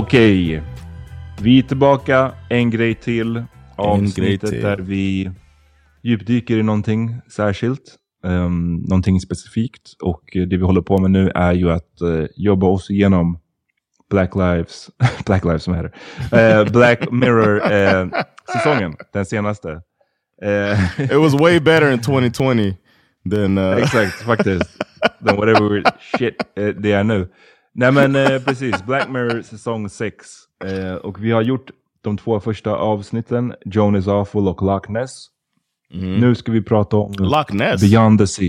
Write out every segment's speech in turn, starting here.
Okej. Vi är tillbaka. En grej till. Avsnittet till. där vi djupdyker i någonting särskilt. Um, någonting specifikt. Och det vi håller på med nu är ju att uh, jobba oss igenom Black Lives, Black Lives som heter. Uh, Black Mirror-säsongen, uh, den senaste. It was way better in 2020 than... Uh... Exakt, faktiskt. than whatever shit det är nu. Nej men eh, precis, Black Mirror säsong 6. Eh, och vi har gjort de två första avsnitten, Joan is awful och Loch Ness. Mm. Nu ska vi prata om Loch Ness. Beyond the Sea.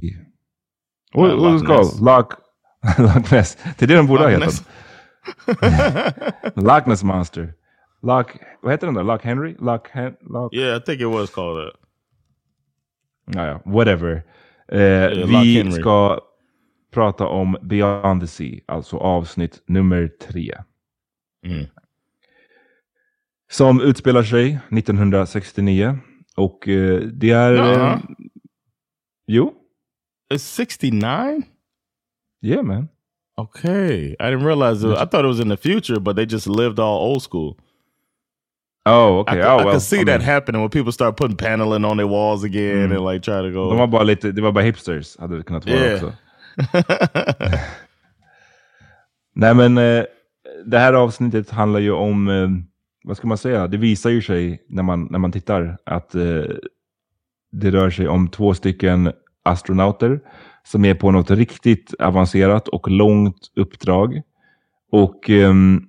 What is it called? Loch, Loch Ness. Det är det de borde ha hetat. Loch Ness Monster. Loch, vad heter den där? Loch Henry? Loch, Hen Loch... Yeah, I think it was called that. Naja, whatever. Eh, yeah, vi ska prata om Beyond the Sea, alltså avsnitt nummer tre. Mm. Som utspelar sig 1969. Och uh, det är... Uh -huh. uh, jo. It's 69? Yeah man. Okay, I didn't realize. It, I thought it was in the future, but they just lived all old school. Oh, okay. I, oh, I well, could see I that mean, happening when people start putting paneling on their walls again mm. and like try to go. De var bara lite, det var bara hipsters hade det kunnat vara yeah. också. Nej men eh, det här avsnittet handlar ju om, eh, vad ska man säga, det visar ju sig när man, när man tittar att eh, det rör sig om två stycken astronauter som är på något riktigt avancerat och långt uppdrag. Och ehm,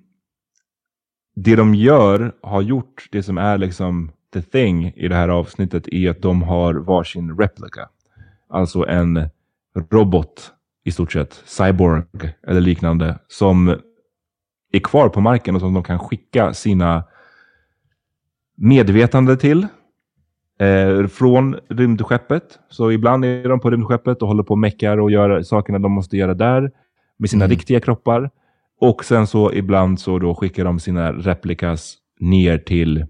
det de gör, har gjort, det som är liksom the thing i det här avsnittet är att de har varsin replika. Alltså en robot i stort sett, cyborg eller liknande, som är kvar på marken och som de kan skicka sina medvetande till eh, från rymdskeppet. Så ibland är de på rymdskeppet och håller på och meckar och gör sakerna de måste göra där med sina mm. riktiga kroppar. Och sen så ibland så då skickar de sina replikas ner till,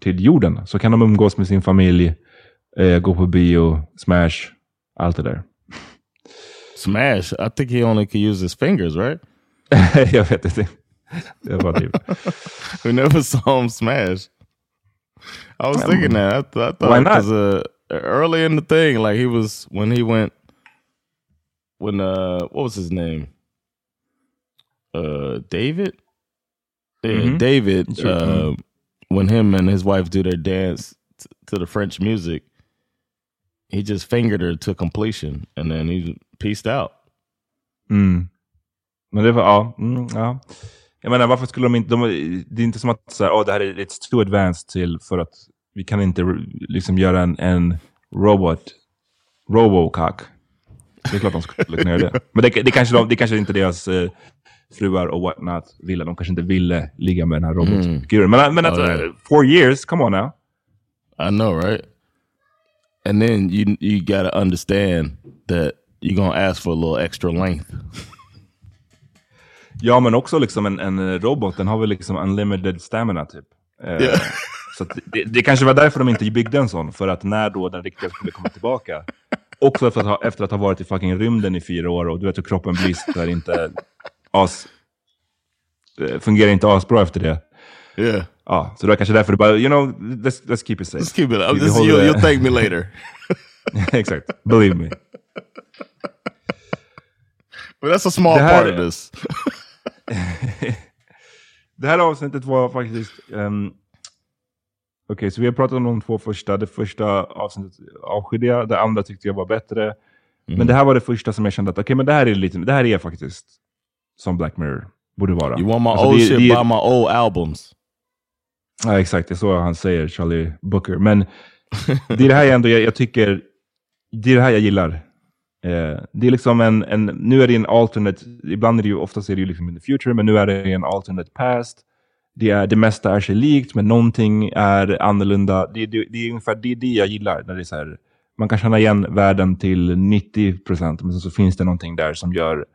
till jorden. Så kan de umgås med sin familj, eh, gå på bio, smash, allt det där. Smash? I think he only could use his fingers, right? jag vet inte. Det var typ. We never saw him smash. I was thinking that. I, th I thought Why not? Uh, early in the thing, like he was when he went when uh what was his name? Uh David? Yeah, mm -hmm. David. Uh, when him and his wife do their dance to the French music, he just fingered her to completion and then he pieced out. Mm. Men det var, ja. Mm, ja. Jag menar, varför skulle de inte... De, det är inte som att så här, oh, det här är it's too advanced till för att vi kan inte liksom göra en, en robot, robocock. Det är klart de skulle kunna göra det. Men det, det, kanske, de, det kanske inte deras uh, fruar och whatnot ville. De kanske inte ville ligga med den här robotfiguren. Mm. Men, men att, uh, four years, come on now. I know, right? And then you you gotta understand that you're gonna ask for a little extra length. Ja, men också liksom en, en robot, den har väl liksom unlimited stamina typ. Yeah. så det, det, kanske var därför de inte byggde en sån, för att när då den riktiga skulle komma tillbaka, också efter att, ha, efter att ha varit i fucking rymden i fyra år och du vet hur kroppen blir så där inte as, eh, fungerar inte asbra efter det. Yeah. Ja, så det var kanske därför du bara, you know, let's, let's keep it safe. Let's keep it, up. This, you'll, you'll thank me later. Exakt, believe me. But that's a small här, part of this. det här avsnittet var faktiskt... Um, Okej, okay, så vi har pratat om de två första. Det första avsnittet avskydde jag, det andra tyckte jag var bättre. Mm. Men det här var det första som jag kände att okay, men det här är lite, det här är faktiskt som Black Mirror borde vara. You want my alltså, old det, shit, det, buy my old albums. Ja, exakt. Det är så han säger, Charlie Booker. Men det är det här jag ändå, jag, jag tycker, det är det här jag gillar. Eh, det är liksom en, en, nu är det en alternate, ibland är det ju, oftast är det ju liksom in the future, men nu är det en alternate past. Det, är, det mesta är sig likt, men någonting är annorlunda. Det, det, det är ungefär det, det jag gillar. När det är så här, man kan känna igen världen till 90 procent, men så finns det någonting där som gör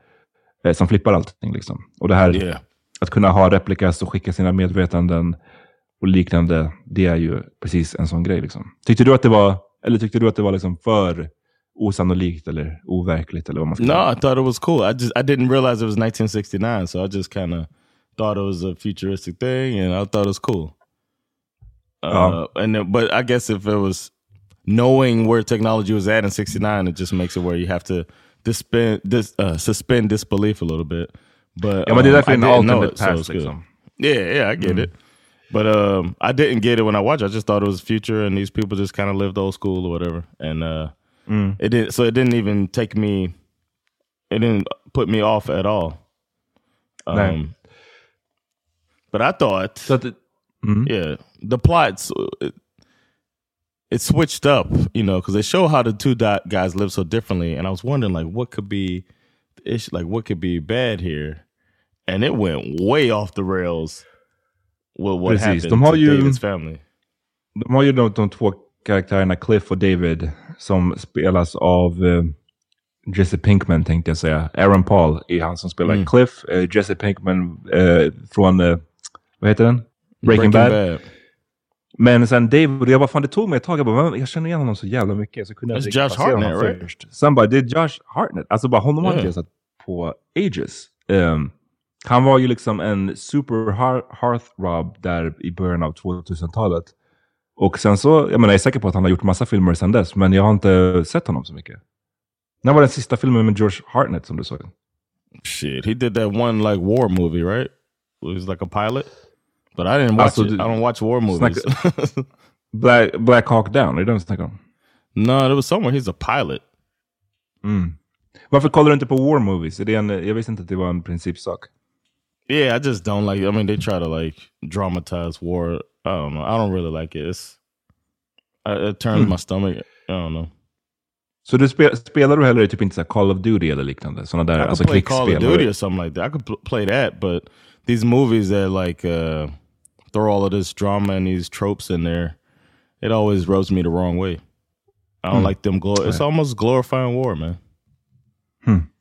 eh, som flippar allting. Liksom. Och det här, yeah. att kunna ha replikas och skicka sina medvetanden och liknande, det är ju precis en sån grej. Liksom. Tyckte du att det var, eller tyckte du att det var liksom för osannolikt eller overkligt eller vad man ska No, I thought it was cool. I just I didn't realize it was 1969, so I just kind of thought it was a futuristic thing, and I thought it was cool. Uh, and then, but I guess if it was knowing where technology was at in '69, it just makes it where you have to suspend this uh, suspend disbelief a little bit. But yeah, but um, definitely an alternate past. So like yeah, yeah, I get mm. it. But um, I didn't get it when I watched. I just thought it was future, and these people just kind of lived old school or whatever. And uh, Mm. It didn't. So it didn't even take me. It didn't put me off at all. Um, But I thought. So the, mm-hmm. Yeah, the plots. It, it switched up, you know, because they show how the two guys live so differently, and I was wondering, like, what could be the issue? Like, what could be bad here? And it went way off the rails. With what Precis. happened de har to ju, Davids family. De har ju de, de två karaktärerna Cliff och David som spelas av uh, Jesse Pinkman tänkte jag säga. Aaron Paul är han som spelar mm. Cliff. Uh, Jesse Pinkman uh, från, vad heter den? Breaking, Breaking Bad. Bad. Men sen David, jag bara fan det tog mig ett tag, jag, bara, jag känner igen honom så jävla mycket. Så kunde That's Josh Hartnett right? Först. Sen bara, det är Josh Hartnett. Alltså bara honom yeah. har jag sett på ages. Um, han var ju liksom en super heartthrob där i början av 2000-talet. Och sen så, jag menar jag är säker på att han har gjort massa filmer sen dess, men jag har inte sett honom så mycket. När var den sista filmen med George Hartnett som du såg? Shit, he did that one like war movie right? It was like a pilot. But I didn't watch alltså, it. I don't watch war movies. Black, Black Hawk Down, är det den du snackar om? No, it was somewhere he's a pilot. Mm. Varför kollar du inte på war movies? Är det en, jag visste inte att det var en principsak. Yeah, I just don't like. I mean, they try to like dramatize war. I don't know. I don't really like it. It's, I, it turns my stomach. I don't know. Så du spe, spelar du heller typ inte så Call of Duty eller liknande? Sådana där I could alltså play Call of? Duty or something like that. I could play that, but these movies that like uh, throw all of this drama and these tropes in there, it always rubs me the wrong way. I don't Hmm. like them. Glor- it's almost glorifying war, man.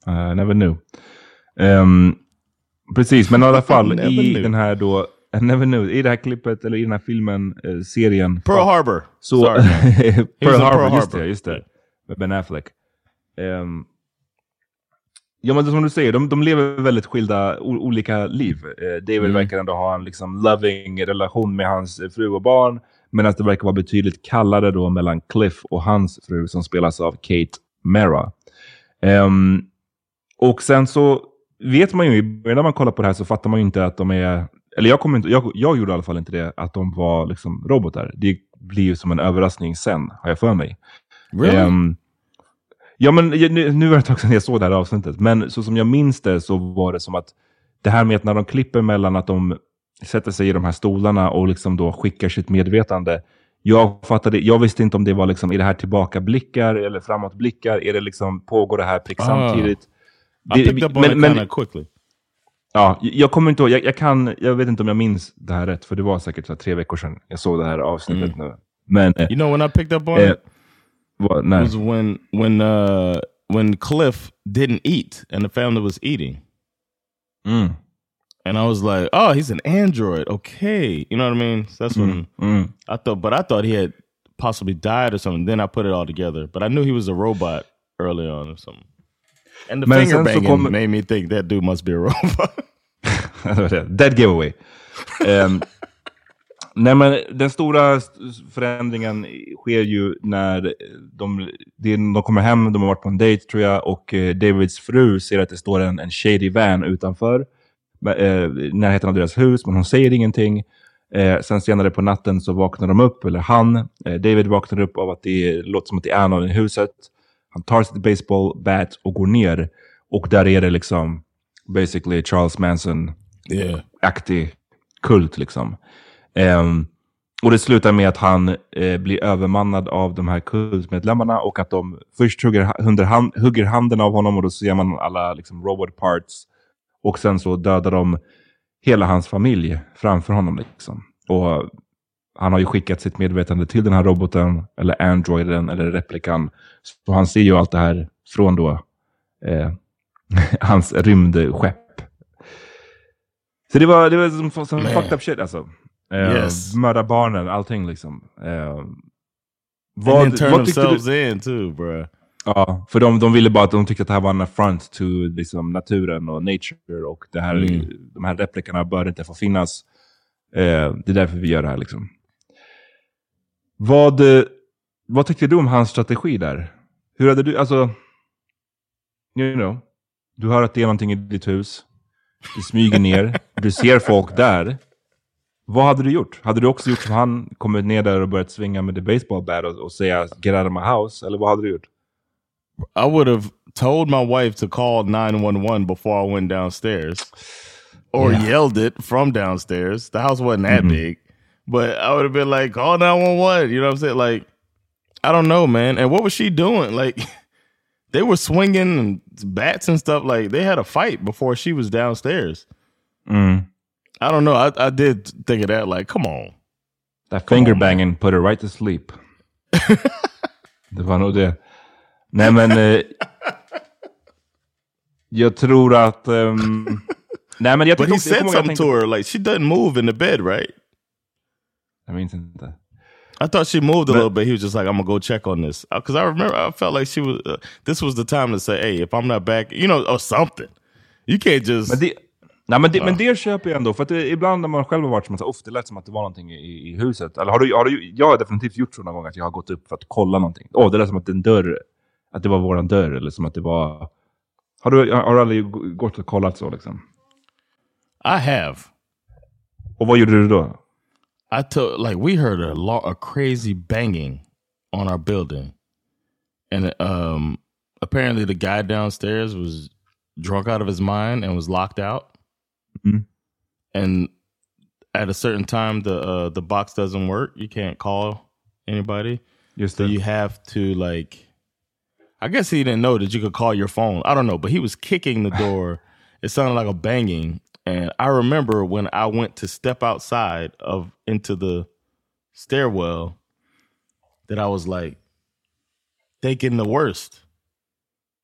I never knew. Ehm, precis, men i alla fall i knew. den här då, I never knew, i det här klippet eller i den här filmen, eh, serien. Pearl Harbor. Så. Pearl, Harbor, Pearl just Harbor. det, just det. Med Ben Affleck. Ehm, ja men som du säger, de, de lever väldigt skilda, o, olika liv. Eh, David Mm. verkar ändå ha en liksom loving relation med hans fru och barn. Medan det verkar vara betydligt kallare då mellan Cliff och hans fru som spelas av Kate Mara. Ehm, och sen så vet man ju, när man kollar på det här så fattar man ju inte att de är, eller jag, kommer inte, jag, jag gjorde i alla fall inte det, att de var liksom robotar. Det blir ju som en överraskning sen, har jag för mig. Really? Ehm, ja, men nu, nu var det ett tag sedan jag såg det här avsnittet, men så som jag minns det så var det som att det här med att när de klipper mellan att de sätter sig i de här stolarna och liksom då skickar sitt medvetande. Jag fattade, jag visste inte om det var liksom, är det här tillbakablickar eller framåtblickar? Är det liksom, pågår det här prick Ah. samtidigt? I Det- picked up on men- it men- quickly. Ja, jag kommer inte ihåg, jag, jag, kan, jag vet inte om jag minns det här rätt, för det var säkert så tre veckor sedan jag såg det här avsnittet nu. Men, eh, You know when I picked up on eh, it vad, nej. was when when uh when Cliff didn't eat and the family was eating. Mm, And I was like, oh, he's an android. Okay. You know what I mean? So that's when mm. I thought, but I thought he had possibly died or something. Then I put it all together. But I knew he was a robot early on or something. And the Men finger banging kommer- made me think that dude must be a robot. Dead giveaway. Ehm, nej, men den stora förändringen sker ju när de, de kommer hem, de har varit på en dejt tror jag, och eh, Davids fru ser att det står en, en shady van utanför. eh, närheten av deras hus, men hon säger ingenting. Eh, sen senare på natten så vaknar de upp, eller han, eh, David vaknar upp av att det låter som att det är någon i huset. Han tar sitt baseball bat och går ner. Och där är det liksom basically Charles Manson yeah. aktig kult liksom. Ehm, och det slutar med att han eh, blir övermannad av de här kultmedlemmarna och att de först hugger, under hand, hugger handen av honom och då ser man alla liksom, robot parts. Och sen så dödar de hela hans familj framför honom. Liksom. Och han har ju skickat sitt medvetande till den här roboten, eller androiden, eller replikan. Så han ser ju allt det här från då eh, hans rymdskepp. Så det var, det var som, som fucked up shit alltså. Eh, Yes. Mörda barnen, allting liksom. Eh, and then turn vad themselves du? in too, bruh. Ja, för de, de ville bara att de tyckte att det här var en affront to liksom, naturen och nature och det här, Mm. de här replikerna bör inte få finnas. Eh, det är därför vi gör det här. Liksom. Vad, eh, vad tyckte du om hans strategi där? Hur hade du, alltså, you know, du hör att det är någonting i ditt hus, du smyger ner, du ser folk där. Vad hade du gjort? Hade du också gjort som han, kommit ner där och börjat svinga med the baseball bat och, och säga get out of my house? Eller vad hade du gjort? I would have told my wife to call 911 before I went downstairs or Yeah. yelled it from downstairs. The house wasn't that big, but I would have been like, call 911. You know what I'm saying? Like, I don't know, man. And what was she doing? Like, they were swinging and bats and stuff. Like, they had a fight before she was downstairs. Mm. I don't know. I, I did think of that. Like, come on. That finger banging put her right to sleep. det var nog det. Nej men... Eh, jag tror att... ehm, nej men jag But he också- said kommer ihåg att something jag to her. Like, she doesn't move in the bed, right? Jag minns inte. I thought she moved a little bit. He was just like, "I'm gonna go check on this," because I remember I felt like she was. Uh, this was the time to say, "Hey, if I'm not back, you know, or something." You can't just. Men det, nej, men det, men det köper jag ändå. För att det, ibland när man själv har varit som att "Uff, det lät som att det var någonting i, i huset. Eller har du, har du, jag har definitivt gjort så någon gång att jag har gått upp för att kolla någonting. Åh, det lät som att en dörr, att det var våran dörr. Eller som att det var... Har du, har du aldrig gått och kollat så liksom? I have. Och vad gjorde du då? I took like we heard a lot a crazy banging on our building, and um, apparently the guy downstairs was drunk out of his mind and was locked out. Mhm. And at a certain time, the uh, the box doesn't work. You can't call anybody. Just So you have to like. I guess he didn't know that you could call your phone. I don't know, but he was kicking the door. it sounded like a banging, and I remember when I went to step outside of into the stairwell, that I was like thinking the worst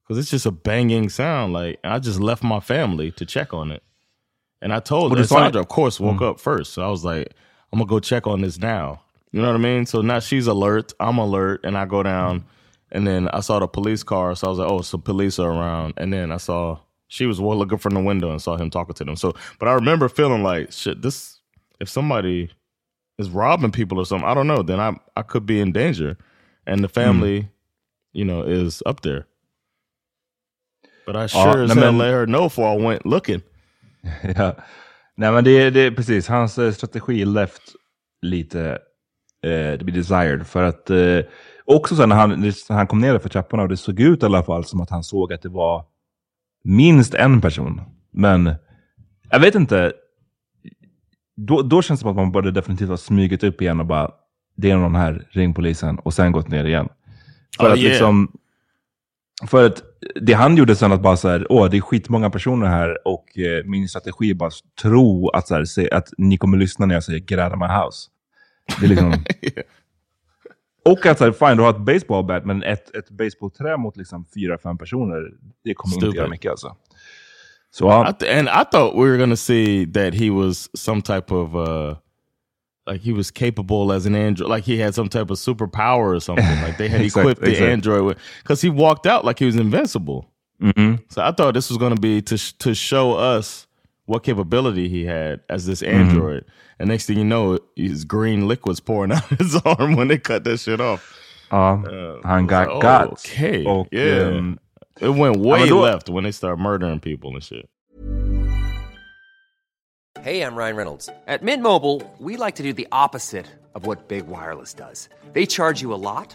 because it's just a banging sound. Like I just left my family to check on it, and I told Well, her the sound- Sandra, of course, woke up first. So I was like, I'm gonna go check on this now. You know what I mean? So now she's alert, I'm alert, and I go down, and then I saw the police car. So I was like, oh, some police are around, and then I saw she was looking from the window and saw him talking to them. So, but I remember feeling like shit. This if somebody is robbing people or something, I don't know. Then I I could be in danger, and the family, you know, is up there. But I sure as nej, hell let her know before I went looking. ja. Nej men det, det är precis, hans eh, strategi left lite eh, to be desired. För att eh, också sen när han, när han kom ner för trapporna och det såg ut i alla fall som att han såg att det var minst en person. Men jag vet inte. Då, då känns det som att man borde definitivt ha smugit upp igen och bara det är någon här, ring polisen och sen gått ner igen. För Oh, att yeah. liksom för att det han gjorde sen att bara så här, åh det är skitmånga personer här och eh, min strategi är bara tro att, så här, se, att ni kommer lyssna när jag säger get out of my house. Det är liksom... Och att så här, fine, du har ett baseball bat men ett, ett baseballträ mot liksom fyra, fem personer, det kommer inte Stupid. göra mycket alltså. Så ja, I th- and I thought we were gonna see that he was some type of uh like he was capable as an android, like he had some type of superpower or something. Like they had Exact- equipped the exact. android with because he walked out like he was invincible. mhm. So I thought this was gonna be to to show us what capability he had as this Mm-hmm. android. And next thing you know, his green liquids pouring out his arm when they cut that shit off. ja Uh, han I was got like, guts. okay, Och, yeah. It went way men då- left when they start murdering people and shit. Hey, I'm Ryan Reynolds. At Mint Mobile, we like to do the opposite of what Big Wireless does. They charge you a lot,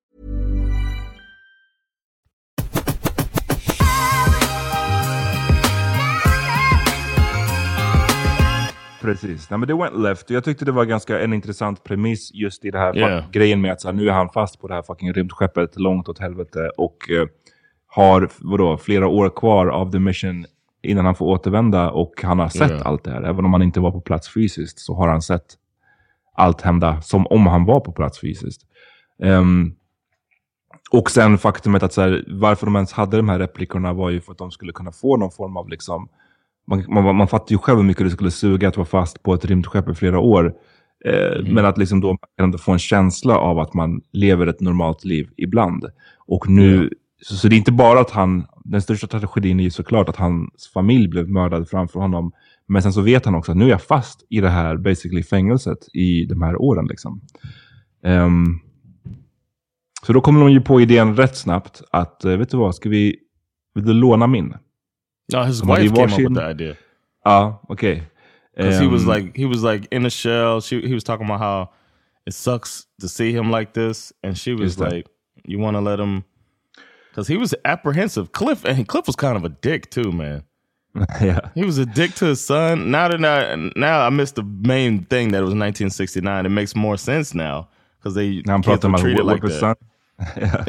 Precis. Nej, men det went left. Jag tyckte det var ganska en intressant premiss just i det här Yeah. grejen med att så här, nu är han fast på det här fucking rymdskeppet långt åt helvete och eh, har vadå, flera år kvar av the mission innan han får återvända och han har sett Yeah. allt det här. Även om han inte var på plats fysiskt så har han sett allt hända som om han var på plats fysiskt. Ehm, och sen faktumet att så här, varför de ens hade de här replikerna var ju för att de skulle kunna få någon form av liksom man, man, man fattar ju själv hur mycket det skulle suga att vara fast på ett rymdskepp i flera år. Eh, Men att liksom då ändå få en känsla av att man lever ett normalt liv ibland. Och nu, så, så det är inte bara att han, den största tragedin är ju såklart att hans familj blev mördad framför honom. Men sen så vet han också att nu är jag fast i det här basically fängelset i de här åren. Liksom. Ehm, så då kommer de ju på idén rätt snabbt att, eh, vet du vad, ska vi, vill du låna min? No, his Somebody wife came up with the idea. Ja, okay. Because he was Ehm, like he was like in a shell. She he was talking about how it sucks to see him like this, and she was like, "You want to let him?" Because he was apprehensive. Cliff and Cliff was kind of a dick too, man. yeah. He was a dick to his son. Now that I now I missed the main thing that it was 1969. It makes more sense now because they När han kids pratar om were att treated like his that. son. yeah.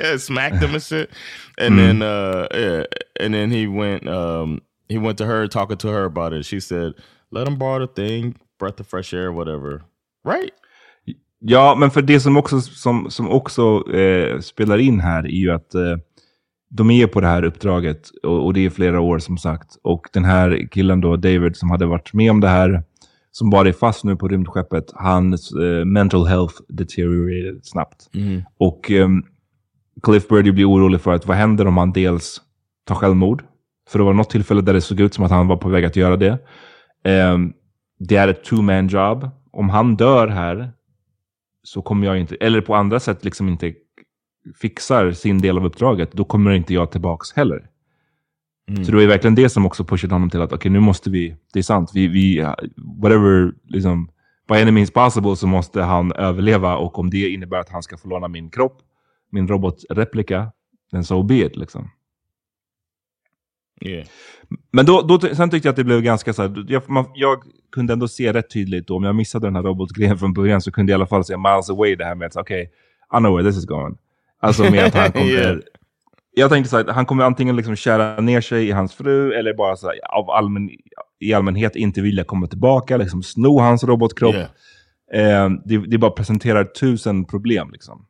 yeah, smacked him and shit. And then uh yeah, and then he went um he went to her talking to her about it. She said, "Let him borrow the thing, breath of fresh air, whatever." Right? Ja, men för det som också, som, som också eh, spelar in här är ju att eh, de är på det här uppdraget och, och det är flera år som sagt. Och den här killen då, David, som hade varit med om det här, som bara är fast nu på rymdskeppet, hans eh, mental health deteriorated snabbt. Och ehm, Cliff började ju bli orolig för att vad händer om han dels tar självmord? För det var något tillfälle där det såg ut som att han var på väg att göra det. Ehm, det är ett two-man job. Om han dör här så kommer jag inte, eller på andra sätt liksom inte fixar sin del av uppdraget, då kommer inte jag tillbaks heller. Så det är verkligen det som också pushade honom till att okej, nu måste vi, det är sant, vi, vi whatever, liksom, by any means possible så måste han överleva och om det innebär att han ska få låna min kropp, min robotreplika, then so be it liksom. Yeah. Men då, då, sen tyckte jag att det blev ganska så här, jag, man, jag kunde ändå se rätt tydligt då, om jag missade den här robotgrejen från början så kunde jag i alla fall se miles away det här med att okej, I know where this is going. Alltså med att han kommer, Yeah. jag tänkte så här, han kommer antingen liksom kära ner sig i hans fru eller bara så här, av allmän, i allmänhet inte vilja komma tillbaka, liksom sno hans robotkropp. Yeah. Eh, det, det bara presenterar tusen problem liksom.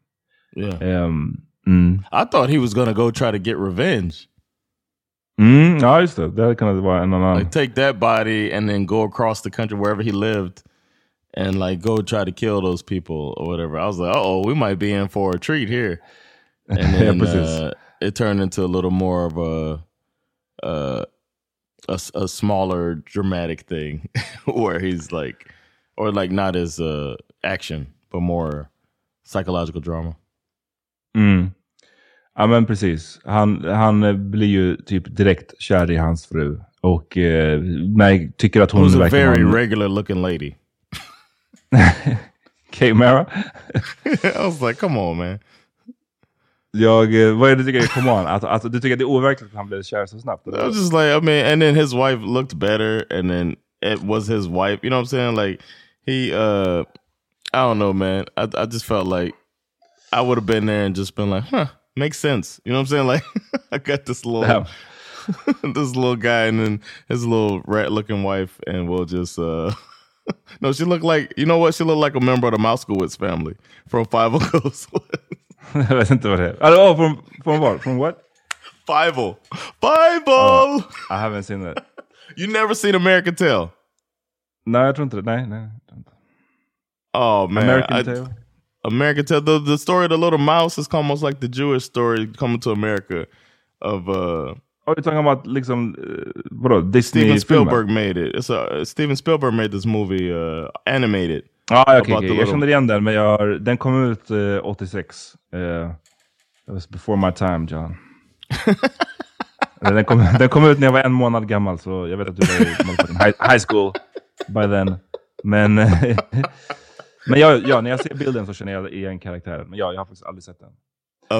Yeah. Ehm, mm. I thought he was gonna go try to get revenge. Mm, ja, just det. Det hade kunnat vara en annan... Like take that body and then go across the country wherever he lived and like go try to kill those people or whatever. I was like, oh, we might be in for a treat here. And then precis. uh, it turned into a little more of a uh, a, a smaller dramatic thing where he's like, or like not as uh, action, but more psychological drama. Mm. Ja men precis. Han, han eh, blir ju typ direkt kär i hans fru. Och eh, mär- tycker att hon Who's a verkligen very har en- regular looking lady. Kay Mara. I was like, come on, man. Jag, eh, vad är det du tycker, come on, att, att du tycker att det är overkligt att han blev kär så snabbt? I was just like, I mean, and then his wife looked better, and then it was his wife. You know what I'm saying? Like he, uh I don't know, man. I I just felt like I would have been there and just been like, huh, makes sense. You know what I'm saying? Like I got this little, Yeah. this little guy, and then his little rat-looking wife, and we'll just. uh No, she looked like you know what? She looked like a member of the Moskowitz family from Five O Ghost. jag vet inte vad det är. Alltså, oh, från, från vad? Från what? Five O, Five O. I haven't seen that. You never seen American Tale? No, I don't. Nej, nej. jag tror. Oh man, American I- Tale? American Tale. The, the story of the little mouse is almost like the Jewish story coming to America of uh, Oh, you're talking about liksom, uh, vadå? Disney Steven Spielberg made it. It's a Steven Spielberg made this movie uh, animated. About okej. the jag känner igen den, men jag har, den kom ut eh, 86. Uh, that was before my time, John. den, kom, den kom ut när jag var en månad gammal, så jag vet att du var i high, high school by then. Men, men ja, ja, när jag ser bilden så känner jag igen karaktären. Men ja, jag har faktiskt aldrig sett den.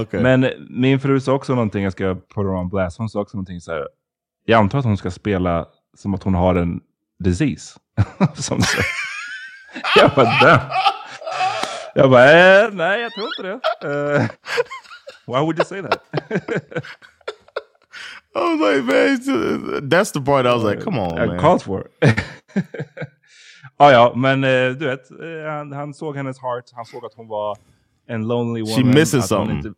Okay. Men min fru sa också någonting, jag ska put her on blast, hon sa också någonting så här. Jag antar att hon ska spela som att hon har en disease. som så. Jag bara, damn. Jag bara, eh, nej jag tror inte det. Eh, why would you say that? I was like, man, that's the part I was like, come on, Uh, man. Calls for. ja, ja, men eh, du vet, eh, han, han såg hennes heart, han såg att hon var en lonely woman. She missing hon something.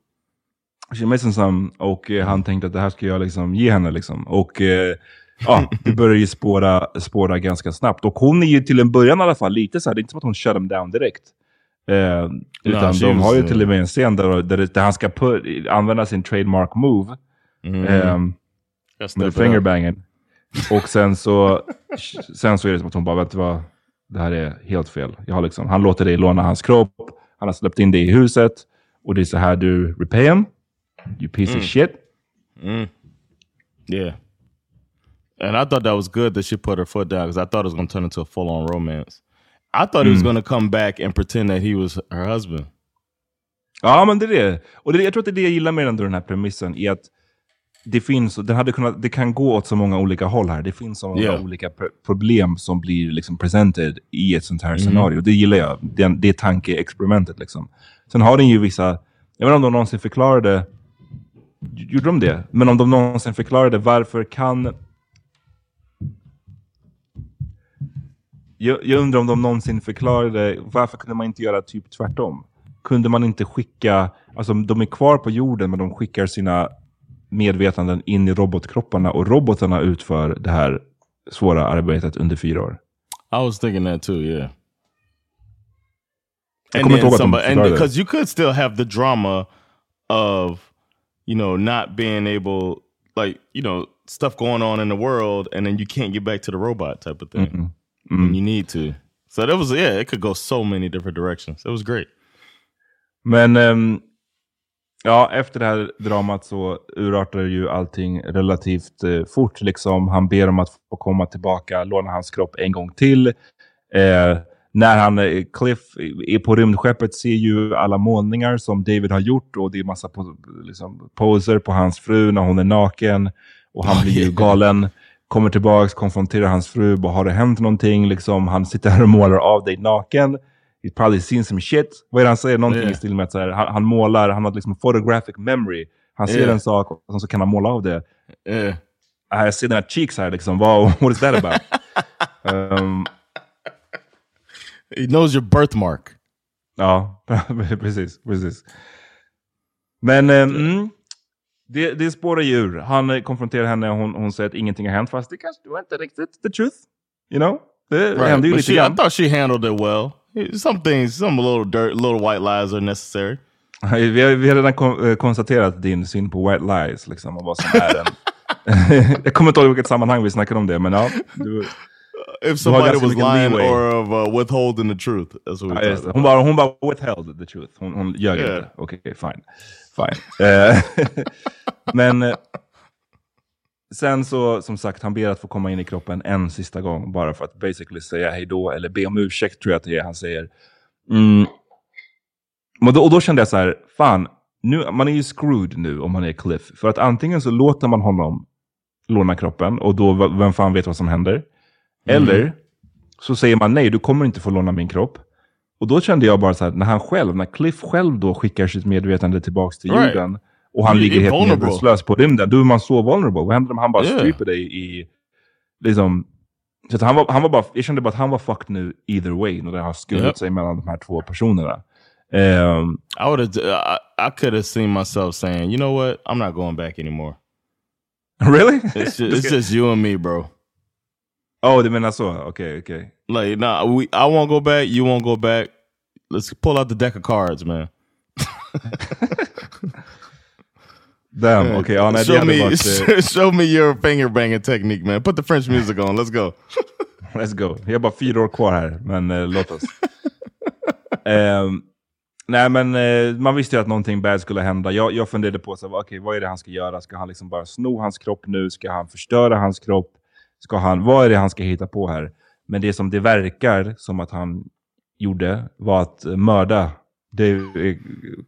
she missing some, och eh, han tänkte att det här ska jag liksom ge henne. Liksom. Och eh, ja, det började ju spåra, spåra ganska snabbt. Och hon är ju till en början i alla fall lite så här, det är inte som att hon shut him down direkt. Eh, utan she de har ju uh, till och med en scen där, där, där han ska put, använda sin trademark move. Mhm. ehm, med fingerbangen. Och sen så, sen så är det som att hon bara, du vad, det här är helt fel. Jag har liksom, han låter dig låna hans kropp, han har släppt in dig i huset och det är så här du repay him. You piece of shit. Mm. Yeah. And I thought that was good that she put her foot down because I thought it was going to turn into a full on romance. I thought he was Mm. going to come back and pretend that he was her husband. Ja, men det är det. Och det, jag tror att det är det jag gillar med ändå den här premissen. I att det finns, den hade kunnat, det kan gå åt så många olika håll här. Det finns så många Yeah. olika pr- problem som blir liksom presented i ett sånt här Mhm. scenario. Det gillar jag. Det, det tankeexperimentet liksom. Sen har den ju vissa, jag vet inte om de någonsin förklarade, gjorde de det? Men om de någonsin förklarade varför kan jag, jag undrar om de någonsin förklarade varför kunde man inte göra typ tvärtom? Kunde man inte skicka, alltså de är kvar på jorden men de skickar sina medvetanden in i robotkropparna och robotarna utför det här svåra arbetet under fyra år. I was thinking that too, yeah. Jag And then somebody, and because you could still have the drama of, you know, not being able, like, you know, stuff going on in the world, and then you can't get back to the robot type of thing. Mm-mm. And you need to. So that was, yeah, it could go so many different directions. It was great. Men ehm, ja, efter det här dramat så urartar ju allting relativt eh, fort. Liksom. Han ber om att få komma tillbaka, låna hans kropp en gång till. Eh, när han, eh, Cliff är på rymdskeppet ser ju alla målningar som David har gjort och det är massa po liksom, poser på hans fru när hon är naken. Och han blir ju galen. Kommer tillbaks, konfronterar hans fru. Bara, har det hänt någonting? Liksom, han sitter här och målar av dig naken. He's probably seen some shit. Vad är det han säger? Någonting Yeah. i stil med att så här, han, han målar, han har liksom photographic memory. Han ser Yeah. en sak och så kan han måla av det. Yeah. Ah, Jag ser dina cheeks här liksom. Vad, what is that about? um, He knows your birthmark. Ja, precis. precis. Men eh, mm, det, det spårar ju ur. Han eh, konfronterar henne och hon, hon säger att ingenting har hänt. Fast det kanske var inte riktigt the truth. You know? Det Right. hände ju lite she, I grann. thought she handled it well. Some things, some little dirt, little white lies are necessary. Vi har, vi har redan kon, eh, konstaterat din syn på white lies. Liksom, och vad som är den. Jag kommer inte ihåg vilket sammanhang vi snackade om det. Men ja, du, If somebody was lying leeway. or of uh, withholding the truth. That's what we about. hon, bara, hon bara withheld the truth. Hon, hon ljög Yeah. inte. Okej, fine. fine. Men eh, sen så, som sagt, han ber att få komma in i kroppen en sista gång. Bara för att basically säga hej då, eller be om ursäkt tror jag att det är han säger. Mm. Och, då, och då kände jag så här, fan, nu, man är ju screwed nu om man är Cliff. För att antingen så låter man honom låna kroppen och då, vem fan vet vad som händer. Eller så säger man nej, du kommer inte få låna min kropp. Och då kände jag bara så här, när han själv, när Cliff själv då skickar sitt medvetande tillbaks till Right. jorden och han ligger he helt medvetslös på rymden, då är man så vulnerable. Vad händer om han bara Yeah. stryper dig i, liksom, så han var, han var bara, jag kände bara att han var fucked nu either way, när det har skurit Yep. sig mellan de här två personerna. Ehm, I would have. I, I could have seen myself saying, "You know what? I'm not going back anymore. really? It's just, it's just you and me, bro. oh, du menar så? Okej, okej. Like, nah, we. I won't go back. You won't go back. Let's pull out the deck of cards, man. Damn, ja, nej, det show me, varit... show me your finger banging technique, man. Put the French music on. Let's go. Let's go. Jag har bara fyra år kvar här, men eh, låt oss. Ehm, nej, men eh, man visste ju att någonting bad skulle hända. Jag, jag funderade på, så, okej, vad är det han ska göra? Ska han liksom bara sno hans kropp nu? Ska han förstöra hans kropp? Ska han, vad är det han ska hitta på här? Men det som det verkar som att han gjorde var att mörda Dave, eh,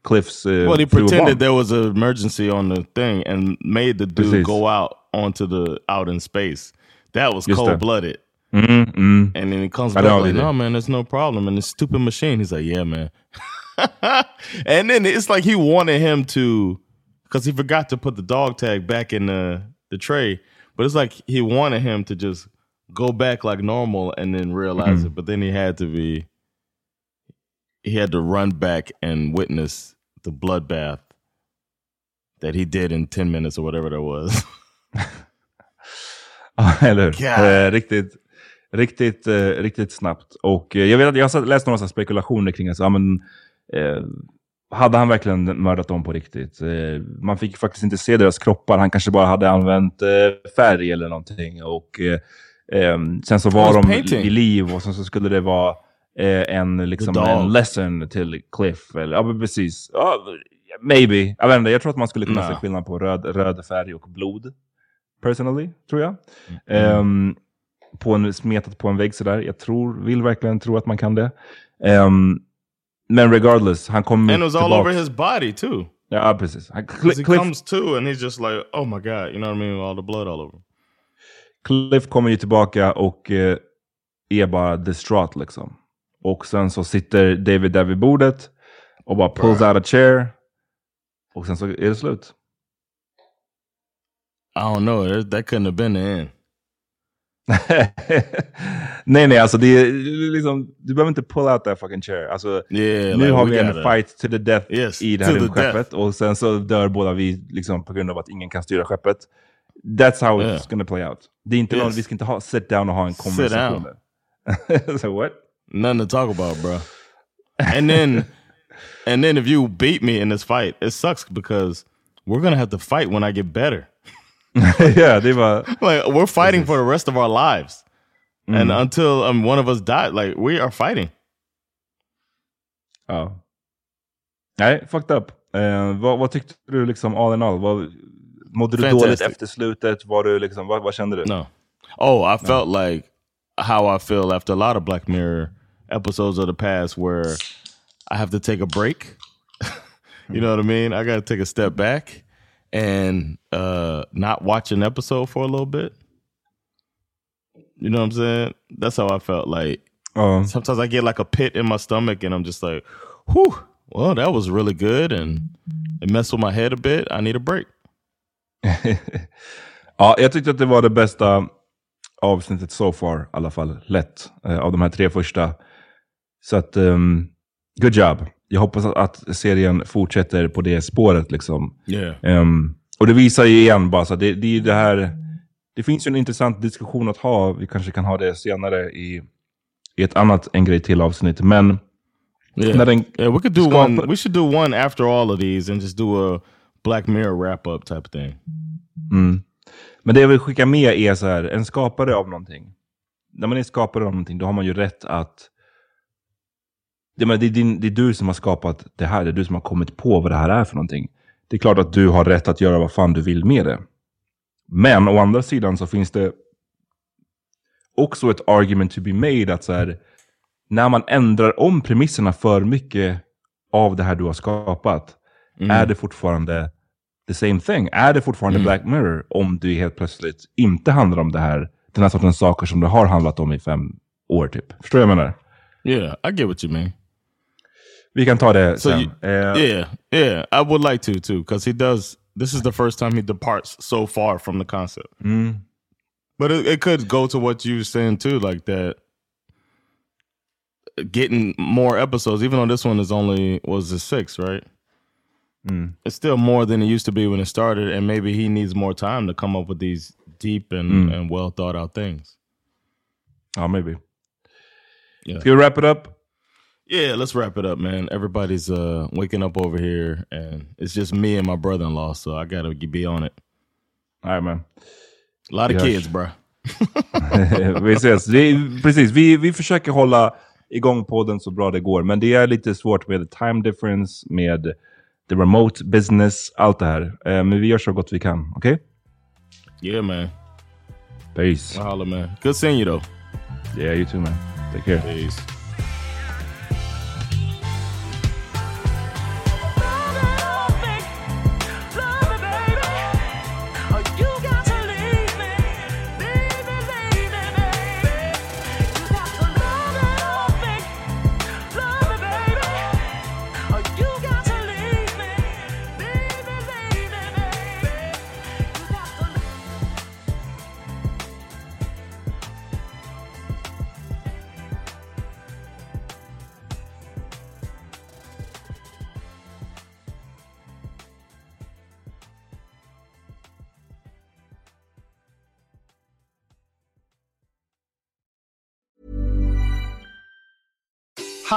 Cliffs eh, well, he fru och barn. pretended there was an emergency on the thing and made the dude Precis. go out onto the out in space. That was Just cold blooded. Mm, mm. And then he comes back like, "No, man, there's no problem." And this stupid machine, he's like, "Yeah, man." and then it's like he wanted him to, because he forgot to put the dog tag back in the the tray. But it's like he wanted him to just go back like normal and then realize Mhm. it. But then he had to be, he had to run back and witness the bloodbath that he did in ten minutes or whatever that was. Ja, eller hur? Eh, riktigt, riktigt, eh, riktigt snabbt. Och eh, jag vet att jag har läst några spekulationer kring att ja, men, eh, hade han verkligen mördat dem på riktigt? Eh, man fick faktiskt inte se deras kroppar. Han kanske bara hade använt eh, färg eller någonting. Och, sen så var de painting. i liv och sen så skulle det vara eh, en, liksom, en lesson till Cliff. Eller, ja, men precis. Ja, maybe. Jag vet inte, jag tror att man skulle kunna Nah. se skillnad på röd, röd färg och blod. personally, tror jag. Ehm, på en, smetat på en vägg sådär. Jag tror, vill verkligen tro att man kan det. Ehm, men regardless, han kommer And it was all over his body too. Ja, precis. Han, 'Cause he Cliff, comes to and he's just like, oh my god, you know what I mean? All the blood all over. Cliff kommer ju tillbaka och eh, är bara distraught liksom. Och sen så sitter David där vid bordet och bara pulls out a chair. Och sen så är det slut. I don't know. That, that couldn't have been the end. nej, nej, alltså det är liksom, du behöver inte pull out that fucking chair. Alltså, Yeah, nu like, har vi en gotta- fight to the death Yes, i det här the rymdskeppet. Och sen så dör båda vi liksom, på grund av att ingen kan styra skeppet. That's how Yeah. it's gonna play out. Det är inte någon, Yes. vi ska inte ha, sit down och ha en Sit konversation. down. där. so what? Nothing to talk about, bro. And then, and then if you beat me in this fight, it sucks because we're gonna have to fight when I get better. det var... Like we're fighting for the rest of our lives, and Mm. until um, one of us died, like we are fighting. Ja. Nej, fucked up. Eh, vad, vad tyckte du liksom all in all? Vad, mådde du Fantastic. dåligt efter slutet? Var du liksom, vad, vad kände du? No. Oh, I felt like how I feel after a lot of Black Mirror episodes of the past where I have to take a break. you know what I mean? I got to take a step back and uh not watch an episode for a little bit. You know what I'm saying? That's how I felt like Ja. sometimes I get like a pit in my stomach and I'm just like, whew, well, that was really good and it messed with my head a bit. I need a break. ja, jag tyckte att det var det bästa avsnittet so far, i alla fall. Lätt. eh, av de här tre första. Så att, um, good job. Jag hoppas att, att serien fortsätter på det spåret liksom. Yeah. Ehm, och det visar ju igen bara, så det, det, det här, det finns ju en intressant diskussion att ha. Vi kanske kan ha det senare i, i ett annat en grej till avsnitt. Men Yeah. den Yeah, we could do skapar- one. We should do one after all of these and just do a Black Mirror wrap up type of thing. Mm. Men det jag vill skicka med är så här, en skapare av någonting. När man är skapare av någonting, då har man ju rätt att... Det, men det, är din, det är du som har skapat det här, det är du som har kommit på vad det här är för någonting. Det är klart att du har rätt att göra vad fan du vill med det. Men å andra sidan så finns det också ett argument to be made att så här, när man ändrar om premisserna för mycket av det här du har skapat, är det fortfarande the same thing? Är det fortfarande Black Mirror om du helt plötsligt inte handlar om det här, den här sortens saker som det har handlat om i fem år typ? Förstår du vad jag menar? Yeah, I get what you mean. Vi kan ta det So you, Eh, yeah, yeah, I would like to too because he does. This is the first time he departs so far from the concept. mm, But it, it could go to what you were saying too, like that. Getting more episodes, even though this one is only was the six, right? mm. It's still more than it used to be when it started, and maybe he needs more time to come up with these deep and, Mm. and well thought out things. Oh, maybe. Yeah. Ska vi wrap it up? Yeah, let's wrap it up, man. Everybody's uh waking up over here, and it's just me and my brother in law, so I gotta be on it. Nej, men. A lot of Yes. kids, bro. vi ses. Vi, precis, vi, vi försöker hålla igång podden så bra det går. Men det är lite svårt med time difference, med the remote business, allt det här. Eh, men vi gör så gott vi kan, okej? Yeah, man. Peace. Holla, man. Good seeing you, though. Yeah, you too man. Take care. Peace.